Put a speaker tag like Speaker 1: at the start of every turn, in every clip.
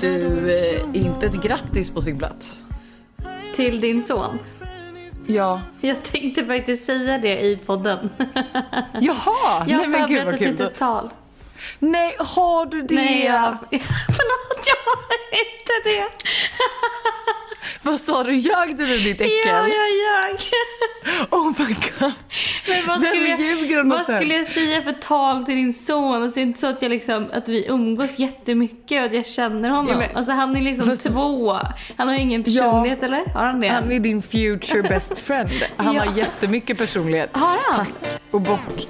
Speaker 1: Du, eh, inte ett grattis på sin plats.
Speaker 2: Till din son.
Speaker 1: Ja.
Speaker 2: Jag tänkte faktiskt säga det i podden.
Speaker 1: Jaha!
Speaker 2: Jag har
Speaker 1: Nej
Speaker 2: förberett ett litet tal.
Speaker 1: Nej, har du det?
Speaker 2: Nej, jag... Förlåt, jag har inte det.
Speaker 1: Vad sa du? Ljög du nu ditt äckel?
Speaker 2: Ja, jag ljög.
Speaker 1: Oh my god.
Speaker 2: Men vad skulle, jag, vad skulle jag säga för tal till din son? Alltså, det är inte så att, jag liksom, att vi umgås jättemycket och att jag känner honom.
Speaker 1: Ja, men-
Speaker 2: alltså, han är liksom
Speaker 1: Fast-
Speaker 2: två. Han har ingen personlighet, eller? Har han det?
Speaker 1: Han är din future best friend. Han
Speaker 2: Ja.
Speaker 1: har jättemycket personlighet.
Speaker 2: Har han?
Speaker 1: Tack och bock.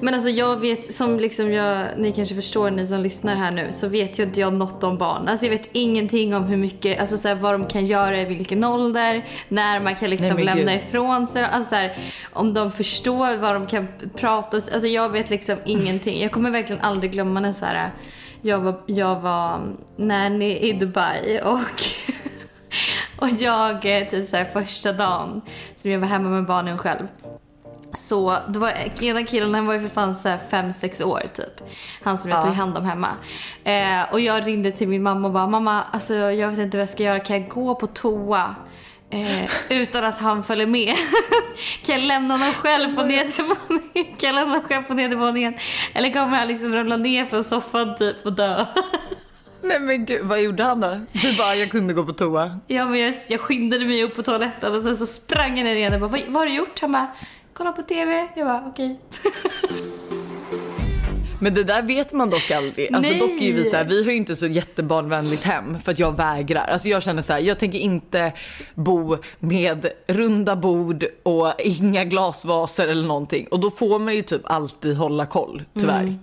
Speaker 2: Men alltså jag vet, som liksom jag, ni kanske förstår ni som lyssnar här nu, så vet ju inte jag något om barn. Alltså jag vet ingenting om hur mycket, alltså så här, vad de kan göra i vilken ålder, när man kan liksom
Speaker 1: Nej,
Speaker 2: lämna
Speaker 1: gud.
Speaker 2: ifrån sig Alltså så här, om de förstår vad de kan prata och, Alltså jag vet liksom ingenting. Jag kommer verkligen aldrig glömma när så här, jag var, jag var nanny i Dubai och Och jag, typ så här, första dagen som jag var hemma med barnen själv. Så då var ena killen, han var ju för fan så här fem sex år typ. Han som jag
Speaker 1: Ja.
Speaker 2: tog hand om hemma. Eh, och jag ringde till min mamma och bara, mamma alltså jag vet inte vad jag ska göra, kan jag gå på toa? Eh, utan att han följer med. kan jag lämna honom själv på nedervåningen? Kan jag lämna honom själv på nedervåningen? Eller kommer han liksom ramla ner från soffan typ och dö?
Speaker 1: Nej men gud, vad gjorde han då? Du bara, jag kunde gå på toa.
Speaker 2: Ja men jag, jag skyndade mig upp på toaletten och sen så sprang jag ner igen och bara vad, vad har du gjort? Han bara kolla på TV. Jag bara okej.
Speaker 1: Men det där vet man dock aldrig. Alltså
Speaker 2: Nej.
Speaker 1: dock är vi så här, vi har ju inte så jättebarnvänligt hem för att jag vägrar. Alltså jag känner så här, jag tänker inte bo med runda bord och inga glasvaser eller någonting. Och då får man ju typ alltid hålla koll, tyvärr.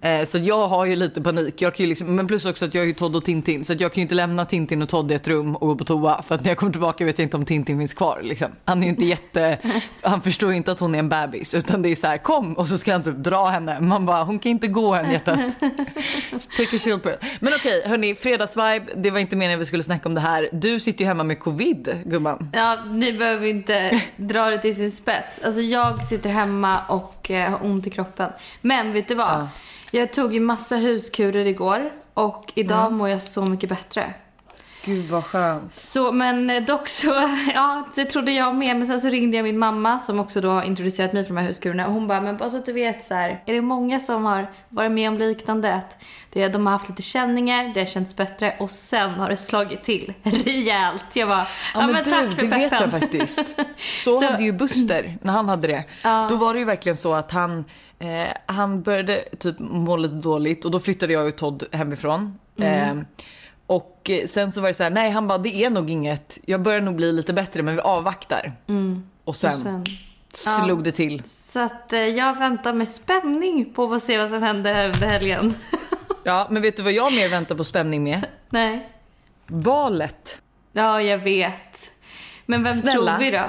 Speaker 1: Eh, så jag har ju lite panik. Jag kan ju liksom, men plus också att jag är ju Todd och Tintin så att jag kan ju inte lämna Tintin och Todd i ett rum och gå på toa för att när jag kommer tillbaka vet jag inte om Tintin finns kvar. Liksom. Han är ju inte jätte, han förstår ju inte att hon är en bebis utan det är så här kom och så ska han typ dra henne. Man bara hon kan inte gå än hjärtat. Take a chill pill. Men okej hörni, fredagsvibe, det var inte meningen vi skulle snacka om det här. Du sitter ju hemma med covid gumman.
Speaker 2: Ja, ni behöver inte dra det till sin spets. Alltså jag sitter hemma och eh, har ont i kroppen. Men vet du vad?
Speaker 1: Ja.
Speaker 2: Jag tog ju massa huskurer igår och idag mår jag så mycket bättre.
Speaker 1: Gud vad skönt.
Speaker 2: Så, men eh, dock så, ja, det trodde jag med. Men sen så ringde jag min mamma som också då har introducerat mig för de här huskurerna. Och hon bara, men bara så att du vet så här, är det många som har varit med om liknande? Det, de har haft lite känningar, det har känts bättre och sen har det slagit till rejält. Jag bara, ja, men,
Speaker 1: du,
Speaker 2: tack för
Speaker 1: det vet jag faktiskt. Så,
Speaker 2: Så-
Speaker 1: hade ju Buster när han hade det. Då var det ju verkligen så att han, eh, han började typ må lite dåligt och då flyttade jag och Todd hemifrån.
Speaker 2: Mm.
Speaker 1: Eh, och eh, sen så var det så här, nej han bara det är nog inget, jag börjar nog bli lite bättre men vi avvaktar. Och sen,
Speaker 2: Mm. Och sen
Speaker 1: slog det till.
Speaker 2: Så att eh, jag väntar med spänning på att se vad som händer här under helgen.
Speaker 1: Ja men vet du vad jag mer väntar på spänning med?
Speaker 2: Nej.
Speaker 1: Valet.
Speaker 2: Ja, jag vet. Men vem
Speaker 1: Snälla.
Speaker 2: tror vi då?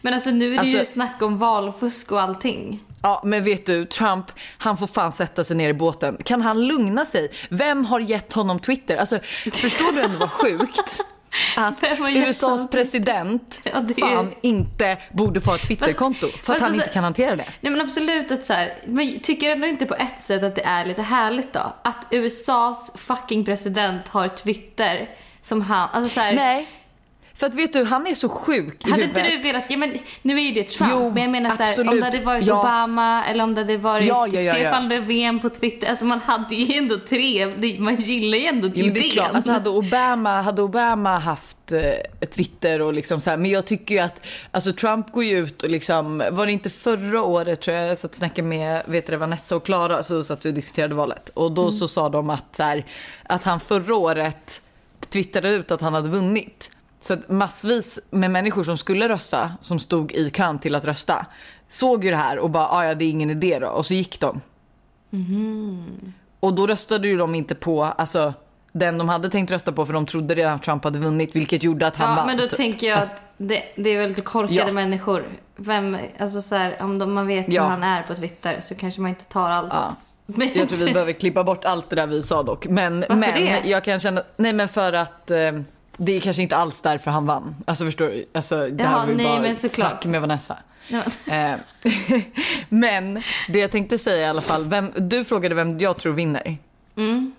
Speaker 2: Men alltså nu är det ju
Speaker 1: Alltså-
Speaker 2: snack om valfusk och allting.
Speaker 1: Ja, men vet du, Trump, han får fan sätta sig ner i båten. Kan han lugna sig? Vem har gett honom Twitter? Alltså, förstår du ändå vad sjukt? Att USAs president
Speaker 2: Ja, det är-
Speaker 1: fan inte borde få ett Twitterkonto för att han
Speaker 2: alltså-
Speaker 1: inte kan hantera det.
Speaker 2: Nej men absolut att så här, men tycker ändå inte på ett sätt att det är lite härligt då? Att USAs fucking president har Twitter som han, alltså så här,
Speaker 1: Nej, för att vet du, han är så sjuk i
Speaker 2: Hade
Speaker 1: huvudet.
Speaker 2: inte du velat, ja men nu är ju det Trump,
Speaker 1: Jo,
Speaker 2: men jag menar så här, om det hade varit
Speaker 1: Ja.
Speaker 2: Obama eller om det hade varit
Speaker 1: Ja, ja.
Speaker 2: Stefan Löfven på Twitter, alltså man hade ju ändå trevligt, man gillar ju ändå
Speaker 1: Jo, det är
Speaker 2: idén.
Speaker 1: klart. Alltså, hade, Obama, hade Obama haft eh, Twitter och liksom så här, men jag tycker ju att alltså, Trump går ju ut och liksom, var det inte förra året tror jag, jag satt och snackade med vet du, Vanessa och Klara så satt vi och diskuterade valet och då så sa de att, så här, att han förra året twittrade ut att han hade vunnit. Så att massvis med människor som skulle rösta, som stod i kön till att rösta, såg ju det här och bara, "Ah, ja det är ingen idé då, och så gick de. Och då röstade ju de inte på alltså, den de hade tänkt rösta på för de trodde redan att Trump hade vunnit vilket gjorde att han
Speaker 2: Ja,
Speaker 1: vann.
Speaker 2: men då
Speaker 1: typ.
Speaker 2: tänker jag
Speaker 1: Alltså,
Speaker 2: att det, det är väl lite korkade
Speaker 1: Ja.
Speaker 2: människor. Vem, alltså så här, om de, man vet
Speaker 1: Ja.
Speaker 2: hur han är på Twitter så kanske man inte tar allt.
Speaker 1: Ja.
Speaker 2: Men-
Speaker 1: Jag tror vi behöver klippa bort allt det där vi sa dock. Men,
Speaker 2: Varför
Speaker 1: men
Speaker 2: det?
Speaker 1: jag kan känna, nej men för att eh, det är kanske inte alls därför han vann. Alltså förstår du? Alltså, det
Speaker 2: Jaha,
Speaker 1: här var ju
Speaker 2: nej,
Speaker 1: bara snack med Vanessa.
Speaker 2: Ja.
Speaker 1: Eh, men det jag tänkte säga i alla fall, vem, du frågade vem jag tror vinner.
Speaker 2: Mm.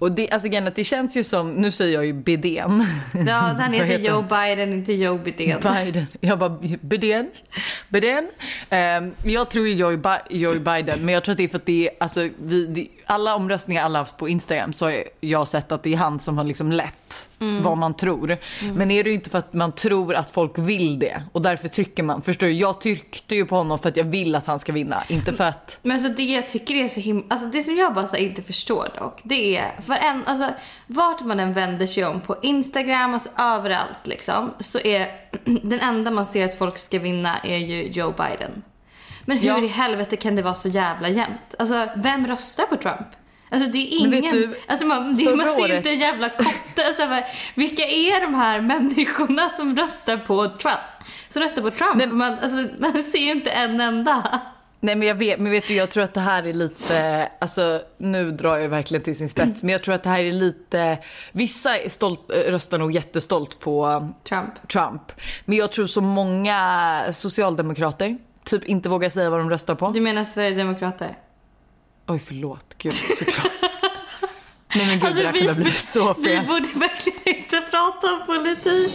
Speaker 1: Och det, alltså det känns ju som, nu säger jag ju Bidén.
Speaker 2: Ja, han heter
Speaker 1: heter
Speaker 2: Joe Biden, inte Joe Bidén.
Speaker 1: Biden. Jag bara, Biden? Biden? Ehm, jag tror ju Joe, Bi- Joe Biden, men jag tror att det är för att det är, alltså, vi, det, alla omröstningar alla haft på Instagram så har jag sett att det är han som har liksom lett vad man tror. Men är det ju inte för att man tror att folk vill det och därför trycker man. Förstår du? Jag tryckte ju på honom för att jag vill att han ska vinna, inte för att...
Speaker 2: Men så det jag tycker är så himla... Alltså det som jag bara så inte förstår dock, det är för en, alltså vart man än vänder sig om på Instagram, alltså överallt liksom, så är den enda man ser att folk ska vinna är ju Joe Biden. Men hur
Speaker 1: Ja.
Speaker 2: i helvete kan det vara så jävla jämnt? Alltså vem röstar på Trump? Alltså det är
Speaker 1: Men
Speaker 2: ingen,
Speaker 1: vet du,
Speaker 2: alltså man, det, man ser
Speaker 1: året-
Speaker 2: inte en jävla kotte. Alltså, bara, vilka är de här människorna som röstar på Trump? Som röstar på Trump?
Speaker 1: Nej.
Speaker 2: Man, alltså, man ser ju inte en enda.
Speaker 1: Nej men jag vet, men vet du, jag tror att det här är lite, alltså nu drar jag verkligen till sin spets, men jag tror att det här är lite, vissa är stolt, röstar nog jättestolt på
Speaker 2: Trump.
Speaker 1: Trump. Men jag tror så många socialdemokrater typ inte vågar säga vad de röstar på.
Speaker 2: Du menar Sverigedemokrater?
Speaker 1: Oj förlåt, gud såklart. Nej men gud
Speaker 2: Alltså,
Speaker 1: det där
Speaker 2: vi-
Speaker 1: kunde ha blivit så
Speaker 2: Vi
Speaker 1: fel.
Speaker 2: borde verkligen inte prata om politik.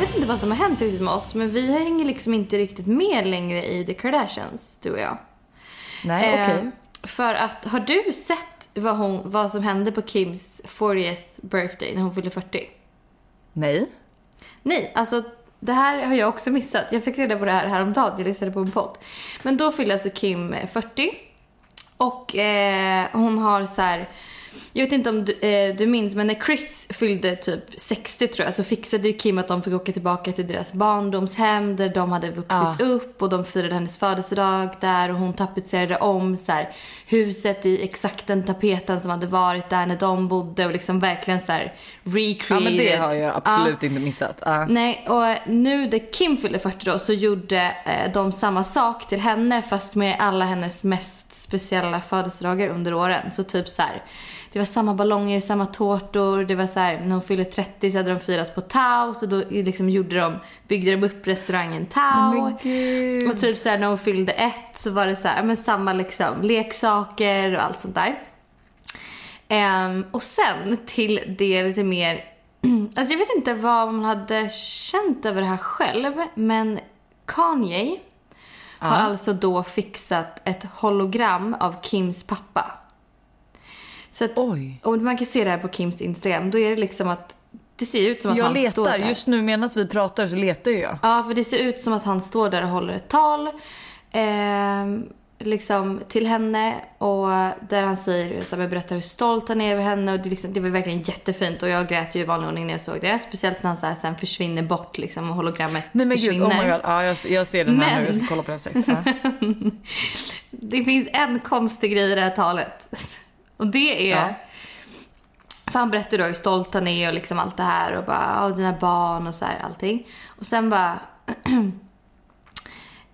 Speaker 2: Vet inte vad som har hänt riktigt med oss men vi hänger liksom inte riktigt med längre i The Kardashians, du och jag.
Speaker 1: Nej
Speaker 2: Eh,
Speaker 1: okej.
Speaker 2: För att, har du sett vad, hon, vad som hände på Kims 40th birthday när hon fyllde 40?
Speaker 1: Nej.
Speaker 2: Nej, alltså det här har jag också missat. Jag fick reda på det här häromdagen, jag lyssnade på en podd. Men då fyllde alltså Kim eh, 40. Och eh, hon har så här. Jag vet inte om du, eh, du minns, men när Chris fyllde typ 60 tror jag så fixade ju Kim att de fick åka tillbaka till deras barndomshem där de hade vuxit
Speaker 1: Ja.
Speaker 2: upp och de firade hennes födelsedag där och hon tapetserade om så här, huset i exakt den tapeten som hade varit där när de bodde och liksom verkligen så här recreated.
Speaker 1: Ja men det har jag
Speaker 2: Ja.
Speaker 1: absolut inte missat. Ja.
Speaker 2: Nej, och nu när Kim fyllde 40 då så gjorde eh, de samma sak till henne fast med alla hennes mest speciella födelsedagar under åren. Så typ så här, det var samma ballonger, samma tårtor, det var så här, när hon fyllde 30 så hade de firat på Tao så då liksom gjorde de, byggde de upp restaurangen Tao. Och typ så här, när hon fyllde ett så var det så här, men samma liksom leksaker och allt sånt där. Ehm, och sen till det lite mer, alltså jag vet inte vad man hade känt över det här själv, men Kanye har
Speaker 1: Ja.
Speaker 2: alltså då fixat ett hologram av Kims pappa. Så att,
Speaker 1: Oj.
Speaker 2: och man kan se det här på Kims Instagram, då är det liksom att det ser ut som att
Speaker 1: Jag
Speaker 2: han står
Speaker 1: letar,
Speaker 2: där.
Speaker 1: just nu medan vi pratar så letar jag.
Speaker 2: Ja, för det ser ut som att han står där och håller ett tal ehm, liksom till henne och där han säger, så här, berättar hur stolt han är över henne och det, liksom, det var verkligen jättefint och jag grät ju i vanlig ordning när jag såg det. Speciellt när han så här, sen försvinner bort liksom och hologrammet
Speaker 1: Nej men gud,
Speaker 2: försvinner.
Speaker 1: oh my god. Ja, jag, jag ser den här
Speaker 2: Men-
Speaker 1: nu, jag ska kolla på den strax. Ja.
Speaker 2: Det finns en konstig grej i det här talet. Och det är...
Speaker 1: Ja.
Speaker 2: För han berättar då hur stolt han är och liksom allt det här och bara, ja dina barn och så här allting. Och sen bara...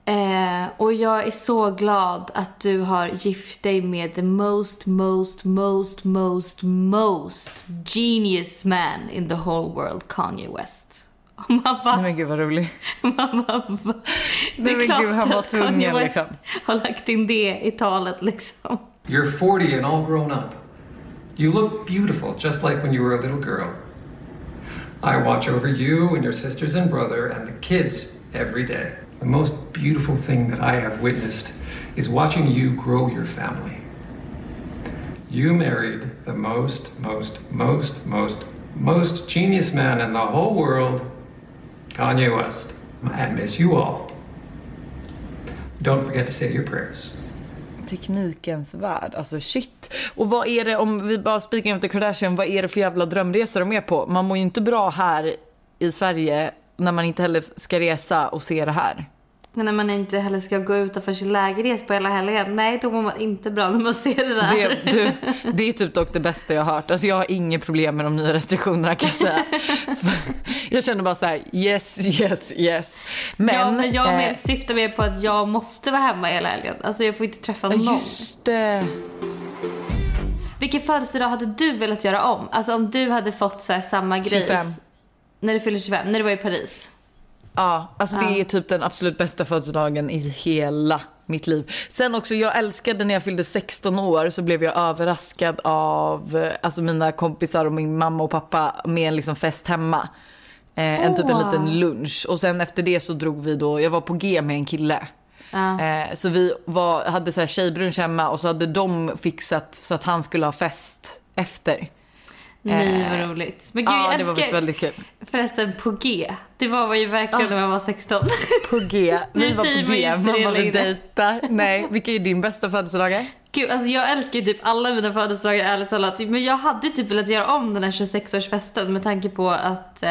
Speaker 2: eh, och jag är så glad att du har gift dig med the most, most, most, most, most genius man in the whole world, Kanye West. Och man bara,
Speaker 1: Nej men gud vad rolig.
Speaker 2: man bara, det
Speaker 1: Nej,
Speaker 2: är
Speaker 1: men
Speaker 2: klart
Speaker 1: gud, han var
Speaker 2: att Kanye
Speaker 1: tvungen,
Speaker 2: West
Speaker 1: liksom.
Speaker 2: har lagt in det i talet liksom.
Speaker 3: You're 40 and all grown up. You look beautiful, just like when you were a little girl. I watch over you and your sisters and brother and the kids every day. The most beautiful thing that I have witnessed is watching you grow your family. You married the most, most, most, most, most genius man in the whole world, Kanye West. I miss you all. Don't forget to say your prayers.
Speaker 1: Teknikens värld, alltså shit. Och vad är det, om vi bara spikar in till Kardashian, vad är det för jävla drömresor de är på? Man mår ju inte bra här i Sverige när man inte heller ska resa och se det här.
Speaker 2: Men när man inte heller ska gå utanför sin lägenhet på hela helgen. Nej, då mår man inte bra när man ser det där.
Speaker 1: Det, du, det är typ dock det bästa jag har hört. Alltså jag har inget problem med de nya restriktionerna kan jag säga. jag känner bara så här: yes, yes, yes. Men,
Speaker 2: ja, men jag
Speaker 1: eh,
Speaker 2: mer, syftar mer på att jag måste vara hemma hela helgen. Alltså jag får inte träffa någon.
Speaker 1: Just det.
Speaker 2: Vilken födelsedag hade du velat göra om? Alltså om du hade fått så samma grej.
Speaker 1: 25.
Speaker 2: När du fyller 25, när du var i Paris.
Speaker 1: Ja, alltså det är typ den absolut bästa födelsedagen i hela mitt liv. Sen också, jag älskade när jag fyllde 16 år så blev jag överraskad av eh, alltså mina kompisar och min mamma och pappa med en liksom fest hemma. Eh, en typ en liten lunch och sen efter det så drog vi då, jag var på G med en kille.
Speaker 2: Ja.
Speaker 1: Eh, så vi var, hade så här tjejbrunch hemma och så hade de fixat så att han skulle ha fest efter.
Speaker 2: Nej vad
Speaker 1: Eh,
Speaker 2: roligt. Men gud
Speaker 1: Ja,
Speaker 2: jag
Speaker 1: det var faktiskt
Speaker 2: älskar
Speaker 1: väldigt kul.
Speaker 2: förresten på G. Det var man ju verkligen
Speaker 1: Ah.
Speaker 2: när man var 16.
Speaker 1: På G, vi var på
Speaker 2: man ju
Speaker 1: G, vill
Speaker 2: längre.
Speaker 1: dejta. Nej, vilka är din bästa födelsedagar?
Speaker 2: Gud, alltså jag älskar ju typ alla mina födelsedagar ärligt talat. Men jag hade typ velat göra om den här 26-årsfesten med tanke på att eh,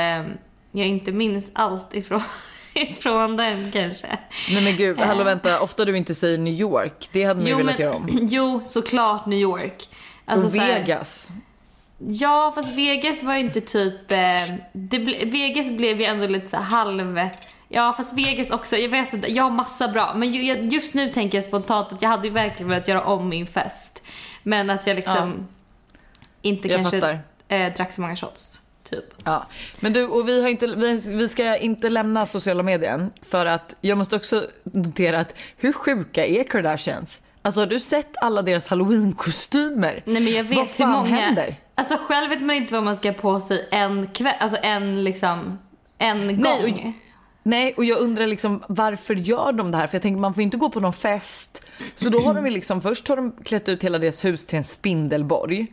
Speaker 2: jag inte minns allt ifrån, ifrån den kanske.
Speaker 1: Nej men gud, hallå vänta, ofta du inte säger New York, det hade ni velat göra om.
Speaker 2: jo, såklart New York. Alltså,
Speaker 1: och
Speaker 2: så här-
Speaker 1: Vegas.
Speaker 2: Ja, fast Vegas var ju inte typ... Eh, det ble, Vegas blev ju ändå lite så halv... Ja, fast Vegas också. Jag vet inte. Jag har massa bra. Men just nu tänker jag spontant att jag hade ju verkligen velat göra om min fest. Men att jag liksom inte
Speaker 1: Jag
Speaker 2: kanske eh, drack så många shots. Typ.
Speaker 1: Ja. Men du, och vi, har inte, vi, vi ska inte lämna sociala medier än, för att jag måste också notera att hur sjuka är Kardashians? Alltså har du sett alla deras halloween-kostymer?
Speaker 2: Nej men jag vet
Speaker 1: Vad fan
Speaker 2: hur många...
Speaker 1: händer?
Speaker 2: Alltså själv vet man inte vad man ska på sig en kväll. Alltså en liksom... En
Speaker 1: Nej,
Speaker 2: gång.
Speaker 1: och- Nej, och jag undrar liksom varför gör de det här? För jag tänker man får inte gå på någon fest. Så då har de liksom, först har de klätt ut hela deras hus till en spindelborg.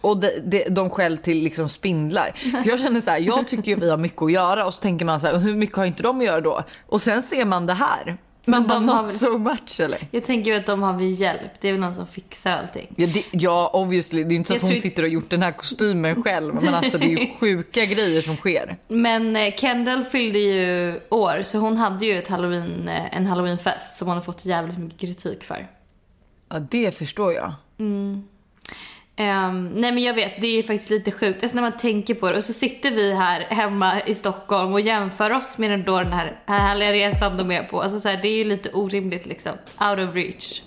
Speaker 1: Och de, de, de själv till liksom spindlar. För jag känner så här, jag tycker ju vi har mycket att göra och så tänker man så här, hur mycket har inte de att göra då? Och sen ser man det här.
Speaker 2: Men
Speaker 1: bara, not
Speaker 2: väl-
Speaker 1: so much eller?
Speaker 2: Jag tänker att de har vi hjälp. Det är väl någon som fixar allting.
Speaker 1: Ja, det, ja obviously, det är inte så
Speaker 2: Jag
Speaker 1: att hon
Speaker 2: tror-
Speaker 1: sitter och gjort den här kostymen själv. Men alltså det är ju sjuka grejer som sker.
Speaker 2: Men eh, Kendall fyllde ju år så hon hade ju ett halloween, eh, en halloweenfest som hon har fått jävligt mycket kritik för.
Speaker 1: Ja, det förstår jag.
Speaker 2: Um, nej men jag vet, det är faktiskt lite sjukt. Alltså när man tänker på det och så sitter vi här hemma i Stockholm och jämför oss med den, då den här härliga resan de är på. Alltså så här, det är ju lite orimligt liksom. Out of reach.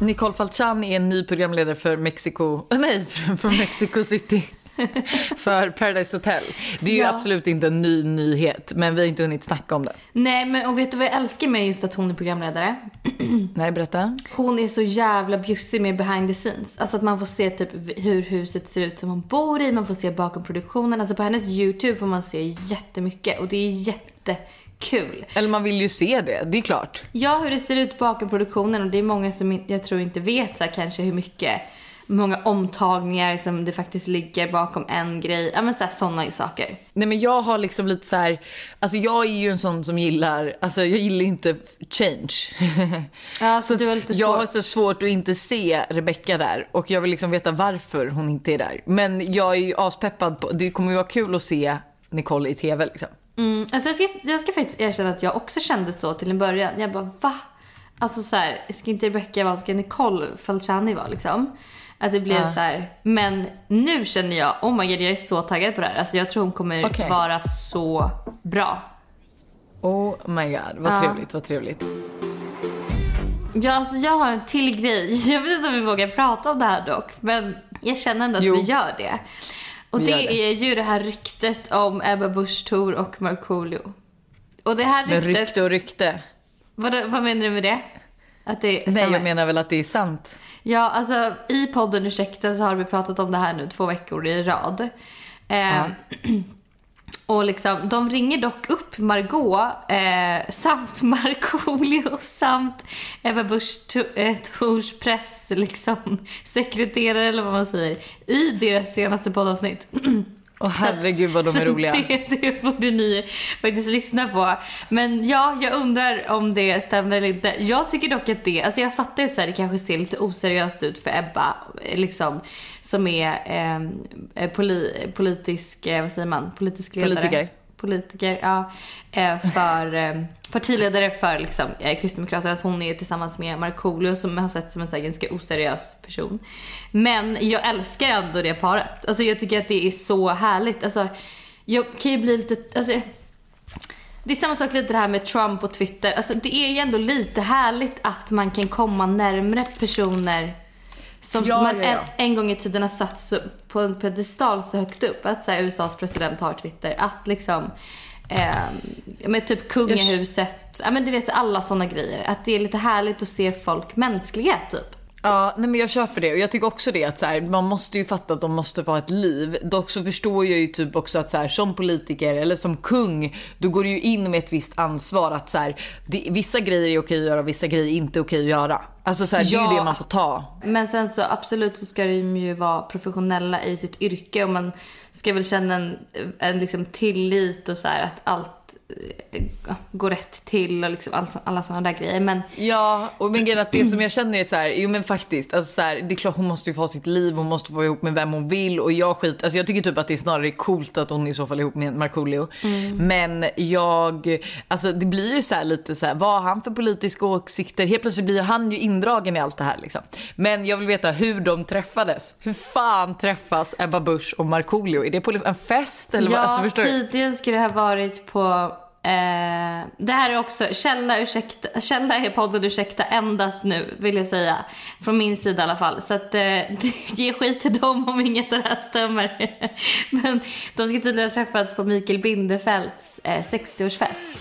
Speaker 1: Nicole Falchan är en ny programledare för Mexico, nej för, för Mexico City. för Paradise Hotel. Det är ju
Speaker 2: Ja.
Speaker 1: absolut inte en ny nyhet men vi har inte hunnit snacka om det.
Speaker 2: Nej men och vet du vad jag älskar med just att hon är programledare?
Speaker 1: Nej berätta.
Speaker 2: Hon är så jävla bjussig med behind the scenes. Alltså att man får se typ hur huset ser ut som hon bor i, man får se bakom produktionen. Alltså på hennes YouTube får man se jättemycket och det är jättekul.
Speaker 1: Eller man vill ju se det, det är klart.
Speaker 2: Ja, hur det ser ut bakom produktionen och det är många som jag tror inte vet så här, kanske hur mycket många omtagningar som det faktiskt ligger bakom en grej. Ja men sådana saker.
Speaker 1: Nej men jag har liksom lite så här, alltså jag är ju en sån som gillar, alltså jag gillar inte change.
Speaker 2: Ja, så,
Speaker 1: Så
Speaker 2: du har lite
Speaker 1: jag
Speaker 2: svårt.
Speaker 1: har så svårt att inte se Rebecca där och jag vill liksom veta varför hon inte är där. Men jag är ju aspeppad på, det kommer ju vara kul att se Nicole i TV liksom.
Speaker 2: Mm, alltså jag, ska, jag ska faktiskt erkänna att jag också kände så till en början. Jag bara va? Alltså så här, ska inte Rebecca vara, ska Nicole Falciani vara liksom? Att det blir
Speaker 1: Ja.
Speaker 2: så här. Men nu känner jag, oh my god jag är så taggad på det här. Alltså jag tror hon kommer
Speaker 1: Okej.
Speaker 2: vara så bra.
Speaker 1: Oh my god, vad
Speaker 2: Ja.
Speaker 1: trevligt, vad trevligt.
Speaker 2: Ja, alltså jag har en till grej. Jag vet inte om vi vågar prata om det här dock. Men jag känner ändå att
Speaker 1: Jo.
Speaker 2: vi gör det. Och
Speaker 1: Vi
Speaker 2: det,
Speaker 1: det.
Speaker 2: är ju det här ryktet om Ebba Busch Thor och Markoolio. Och det här
Speaker 1: Men
Speaker 2: ryktet...
Speaker 1: rykte och rykte.
Speaker 2: Vad, vad menar du med det? Att det
Speaker 1: Nej jag menar väl att det är sant.
Speaker 2: Ja, alltså i podden Ursäkta så har vi pratat om det här nu två veckor i rad. Eh, Och liksom, de ringer dock upp Margot eh, samt Markoolio samt Ebba Busch Thor- eh, Thors press liksom, sekreterare eller vad man säger i deras senaste poddavsnitt.
Speaker 1: Åh herregud vad de är roliga.
Speaker 2: Det, det borde ni faktiskt lyssna på. Men ja, jag undrar om det stämmer eller inte. Jag tycker dock att det, alltså jag fattar ju att så här, det kanske ser lite oseriöst ut för Ebba, liksom, som är eh, eh, poli, politisk, eh, vad säger man, politisk ledare.
Speaker 1: Politiker
Speaker 2: politiker, ja, eh, för eh, partiledare för liksom, eh, Kristdemokraterna. Att hon är tillsammans med Markoolio som har sett som en så här, ganska oseriös person. Men jag älskar ändå det paret. Alltså jag tycker att det är så härligt. Alltså, jag kan ju bli lite, alltså, det är samma sak lite det här med Trump och Twitter. Alltså det är ju ändå lite härligt att man kan komma närmre personer som
Speaker 1: Ja,
Speaker 2: man
Speaker 1: ja, ja.
Speaker 2: En, en gång i tiden har satt på en pedestal så högt upp. Att så här, USAs president har Twitter. Att liksom, eh, med typ kungahuset, ja men du vet alla sådana grejer. Att det är lite härligt att se folk mänskliga typ.
Speaker 1: Ja, nej men jag köper det och jag tycker också det att så här, man måste ju fatta att de måste få ett liv. Dock så förstår jag ju typ också att så här, som politiker eller som kung, då går du ju in med ett visst ansvar att så här, det, vissa grejer är okej att göra och vissa grejer är inte okej att göra. Alltså så här, det är
Speaker 2: Ja.
Speaker 1: ju det man får ta.
Speaker 2: Men sen så absolut så ska de ju vara professionella i sitt yrke och man ska väl känna en, en liksom tillit och så att allt går rätt till och liksom all, alla sådana där grejer. Men
Speaker 1: Ja, och men grejen att det som jag känner är så här, jo men faktiskt, alltså så här, det är klart hon måste ju få ha sitt liv, hon måste få vara ihop med vem hon vill och jag skit, alltså jag tycker typ att det är snarare coolt att hon i så fall är ihop med Markoolio. Men jag, alltså det blir ju så här lite så här, vad har han för politiska åsikter? Helt plötsligt blir han ju indragen i allt det här liksom. Men jag vill veta hur de träffades. Hur fan träffas Ebba Busch och Markoolio? Är det på en fest eller vad?
Speaker 2: ja,
Speaker 1: Alltså, förstår du?
Speaker 2: tydligen skulle det ha varit på Eh, det här är också, källa, ursäkta, källa är podden ursäkta endast nu vill jag säga. Från min sida i alla fall. Så att eh, ge skit till dem om inget av det här stämmer. Men de ska tydligen ha träffats på Mikael Bindefelds eh, 60-årsfest.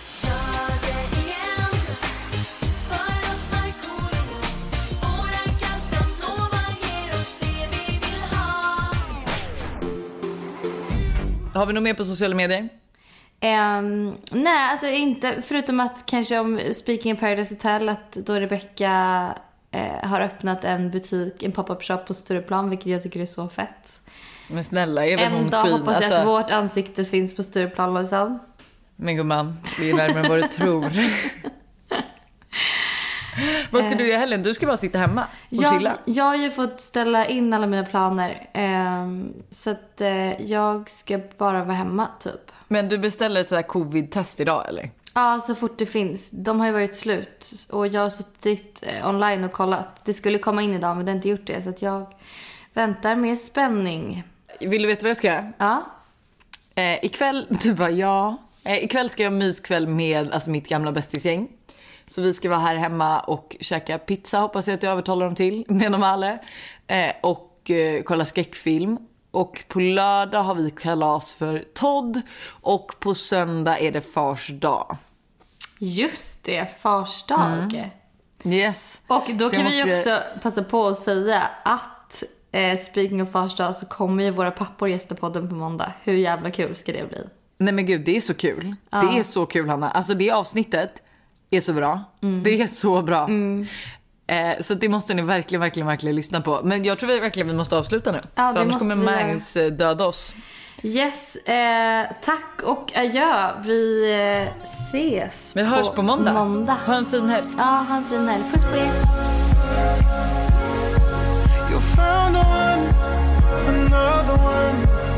Speaker 1: Har vi något mer på sociala medier?
Speaker 2: Ehm, nej, alltså inte förutom att kanske om Speaking of Paradise Hotel att då Rebecca eh, har öppnat en butik, en pop-up shop på Stureplan vilket jag tycker är så fett.
Speaker 1: Men snälla, är väl hon
Speaker 2: En dag hoppas jag
Speaker 1: Alltså-
Speaker 2: att vårt ansikte finns på Stureplan Lojsan.
Speaker 1: Men gumman, det är närmare än vad du tror. vad ska du göra i helgen? Du ska bara sitta hemma och
Speaker 2: Jag,
Speaker 1: chilla.
Speaker 2: jag har ju fått ställa in alla mina planer. ehm, så att eh, jag ska bara vara hemma typ.
Speaker 1: Men du beställer ett så här covid-test idag eller?
Speaker 2: Ja, så fort det finns. De har ju varit slut och jag har suttit eh, online och kollat. Det skulle komma in idag men det har inte gjort det så att jag väntar med spänning.
Speaker 1: Vill du veta vad jag ska göra?
Speaker 2: Ja.
Speaker 1: Eh, ikväll, du bara ja. Eh, ikväll ska jag ha myskväll med alltså, mitt gamla bästisgäng. Så vi ska vara här hemma och käka pizza hoppas jag att jag övertalar dem till med dem alla. Eh, och eh, kolla skräckfilm. Och på lördag har vi kalas för Todd och på söndag är det fars dag.
Speaker 2: Just det, fars dag.
Speaker 1: Yes.
Speaker 2: Och då
Speaker 1: Så
Speaker 2: kan vi
Speaker 1: måste-
Speaker 2: också passa på att säga att eh, speaking of fars dag så kommer ju våra pappor gästa podden på måndag. Hur jävla kul ska det bli?
Speaker 1: Nej men gud, det är så kul. Det är så kul Hanna. Alltså det avsnittet är så bra.
Speaker 2: Mm.
Speaker 1: Det är så bra. Eh, så det måste ni verkligen, verkligen, verkligen lyssna på. Men jag tror vi verkligen vi måste avsluta nu.
Speaker 2: Ja,
Speaker 1: För
Speaker 2: det
Speaker 1: annars kommer. Mangs eh, döda oss.
Speaker 2: Yes, eh, tack och adjö. Vi eh, ses
Speaker 1: Vi hörs på måndag.
Speaker 2: måndag.
Speaker 1: Ha en fin helg.
Speaker 2: Ja, ha en fin helg. Puss på er.
Speaker 4: You found the one, another one.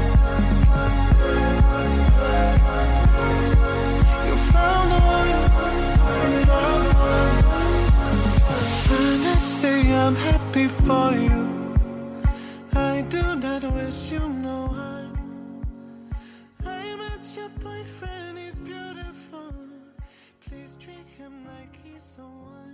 Speaker 4: I'm happy for you. I do not wish you no harm. I met your boyfriend, he's beautiful. Please treat him like he's someone.